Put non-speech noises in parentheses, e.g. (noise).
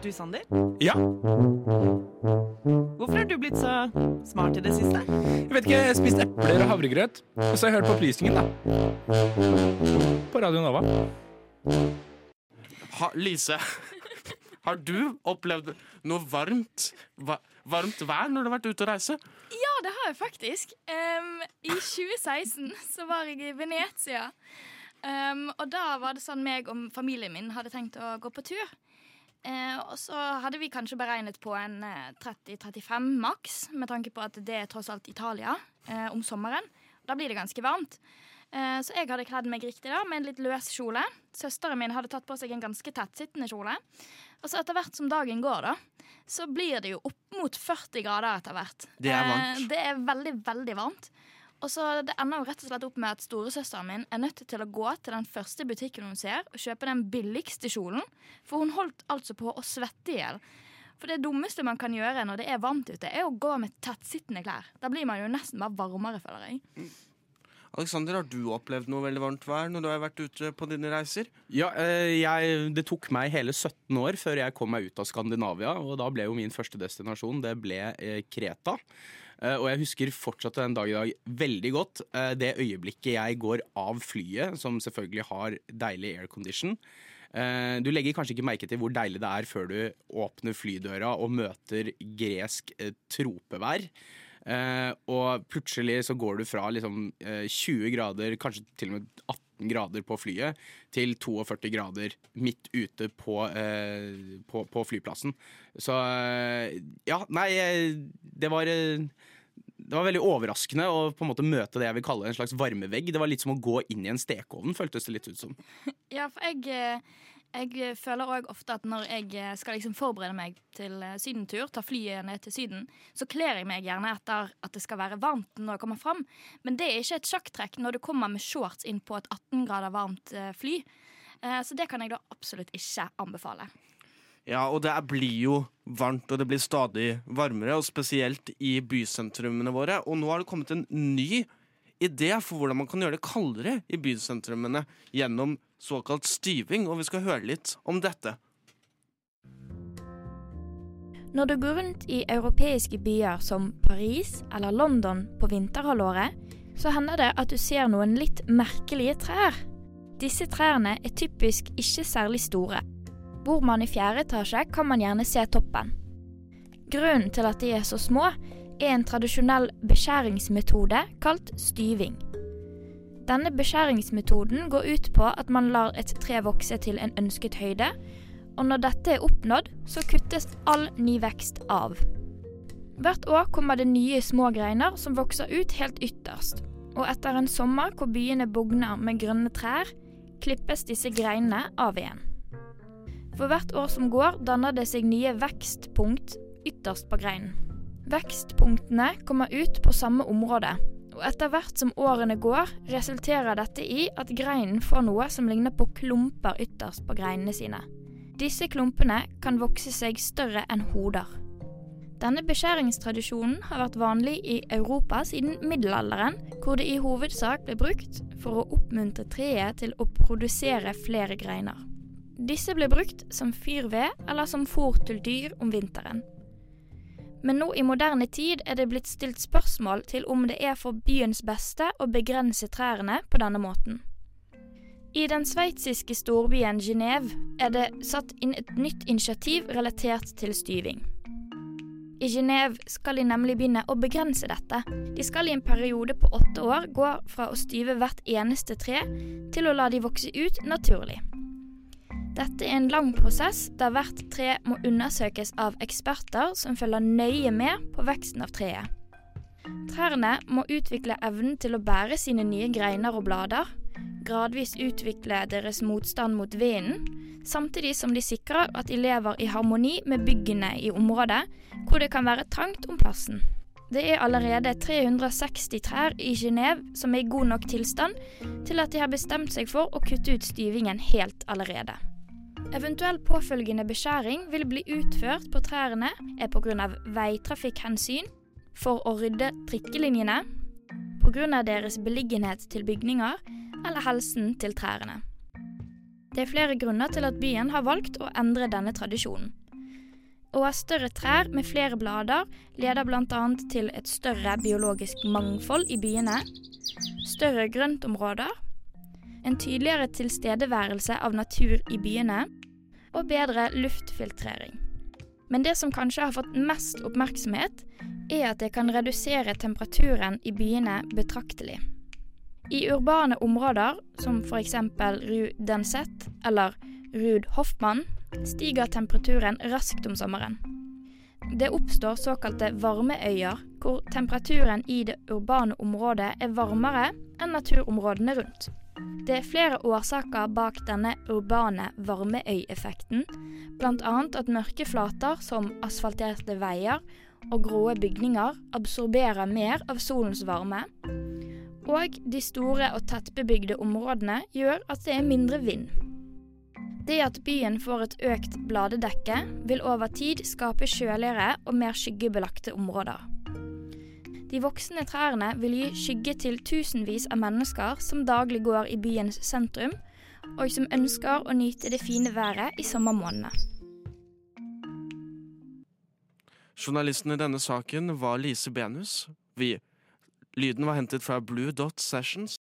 Du, Sander? Ja, Hvorfor har du blitt så smart i det siste? jeg vet ikke, jeg spiste epler og havregrøt. Og så har jeg hørt på opplysningen, da. På Radio Nova. Ha, Lise, har du opplevd noe varmt, va, varmt vær når du har vært ute og reise? Ja, det har jeg faktisk. Um, I 2016 så var jeg i Venezia. Em, og da var det sånn meg og familien min hadde tenkt å gå på tur. Uh, og så hadde vi kanskje beregnet på en eh, 30-35 maks, med tanke på at det er tross alt Italia uh, om sommeren. Da blir det ganske varmt. Uh, så jeg hadde kledd meg riktig da, med en litt løs kjole. Søsteren min hadde tatt på seg en ganske tettsittende kjole. Og så etter hvert som dagen går, da, så blir det jo opp mot 40 grader etter hvert. Det er varmt. Eh, det er veldig, veldig varmt. Og så Det ender jo rett og slett opp med at storesøsteren min er nødt til å gå til den første butikken hun ser, og kjøpe den billigste kjolen. For hun holdt altså på å svette i hjel. For det dummeste man kan gjøre når det er varmt ute, er å gå med tettsittende klær. Da blir man jo nesten bare varmere, føler jeg. Alexander, har du opplevd noe veldig varmt vær når du har vært ute på dine reiser? Ja, eh, jeg, Det tok meg hele 17 år før jeg kom meg ut av Skandinavia. Og da ble jo min første destinasjon det ble eh, Kreta. Eh, og jeg husker fortsatt den dag i dag veldig godt eh, det øyeblikket jeg går av flyet, som selvfølgelig har deilig aircondition. Eh, du legger kanskje ikke merke til hvor deilig det er før du åpner flydøra og møter gresk tropevær. Og plutselig så går du fra liksom, eh, 20 grader, kanskje til og med 18 grader på flyet, til 42 grader midt ute på, eh, på, på flyplassen. Så eh, ja, nei, eh, det var eh, det var veldig overraskende å på en måte møte det jeg vil kalle en slags varmevegg. Det var litt som å gå inn i en stekeovn, føltes det litt ut som. (laughs) Ja, for jeg, jeg føler òg ofte at når jeg eh, skal liksom forberede meg til eh, sydentur, ta flyet ned til Syden, så kler jeg meg gjerne etter at det skal være varmt når jeg kommer fram. Men det er ikke et sjakktrekk når du kommer med shorts inn på et 18 grader varmt eh, fly. Eh, Så det kan jeg da absolutt ikke anbefale. Ja, og det blir jo varmt, og det blir stadig varmere, og spesielt i bysentrumene våre. Og nå har det kommet en ny idé for hvordan man kan gjøre det kaldere i bysentrumene gjennom såkalt styving, og vi skal høre litt om dette. Når du går rundt i europeiske byer som Paris eller London på vinterhalvåret, så hender det at du ser noen litt merkelige trær. Disse trærne er typisk ikke særlig store. Bor man i fjerde etasje, kan man gjerne se toppen. Grunnen til at de er så små, er en tradisjonell beskjæringsmetode kalt styving. Denne beskjæringsmetoden går ut på at man lar et tre vokse til en ønsket høyde, og når dette er oppnådd, så kuttes all ny vekst av. Hvert år kommer det nye små greiner som vokser ut helt ytterst, og etter en sommer hvor byene bugner med grønne trær, klippes disse greinene av igjen. For hvert år som går, danner det seg nye vekstpunkt ytterst på greinen. Vekstpunktene kommer ut på samme område, og etter hvert som årene går, resulterer dette i at greinen får noe som ligner på klumper ytterst på greinene sine. Disse klumpene kan vokse seg større enn hoder. Denne beskjæringstradisjonen har vært vanlig i Europa siden middelalderen, hvor det i hovedsak ble brukt for å oppmuntre treet til å produsere flere greiner. Disse ble brukt som fyrved eller som fôr til dyr om vinteren. Men nå i moderne tid er det blitt stilt spørsmål til om det er for byens beste å begrense trærne på denne måten. I den sveitsiske storbyen Genéve er det satt inn et nytt initiativ relatert til styving. I Genéve skal de nemlig begynne å begrense dette. De skal i en periode på åtte år gå fra å styve hvert eneste tre til å la de vokse ut naturlig. Dette er en lang prosess der hvert tre må undersøkes av eksperter som følger nøye med på veksten av treet. Trærne må utvikle evnen til å bære sine nye greiner og blader, gradvis utvikle deres motstand mot vinden, samtidig som de sikrer at de lever i harmoni med byggene i området hvor det kan være trangt om plassen. Det er allerede 360 trær i Genéve som er i god nok tilstand til at de har bestemt seg for å kutte ut styvingen helt allerede. Eventuell påfølgende beskjæring vil bli utført på trærne er pga. veitrafikkhensyn, for å rydde trikkelinjene, pga. deres beliggenhet til bygninger eller helsen til trærne. Det er flere grunner til at byen har valgt å endre denne tradisjonen. Å ha større trær med flere blader leder bl.a. til et større biologisk mangfold i byene, større grøntområder, en tydeligere tilstedeværelse av natur i byene og bedre luftfiltrering. Men det som kanskje har fått mest oppmerksomhet, er at det kan redusere temperaturen i byene betraktelig. I urbane områder, som f.eks. Rue Denset eller Ruud Hoffmann, stiger temperaturen raskt om sommeren. Det oppstår såkalte varmeøyer, hvor temperaturen i det urbane området er varmere enn naturområdene rundt. Det er flere årsaker bak denne urbane varmeøyeffekten, bl.a. at mørke flater som asfalterte veier og gråe bygninger absorberer mer av solens varme, og de store og tettbebygde områdene gjør at det er mindre vind. Det at byen får et økt bladedekke, vil over tid skape kjøligere og mer skyggebelagte områder. De voksne trærne vil gi skygge til tusenvis av mennesker som daglig går i byens sentrum, og som ønsker å nyte det fine været i sommermånedene. Journalisten i denne saken var Lise Benus. Vi, lyden var hentet fra Blue Dot Sessions.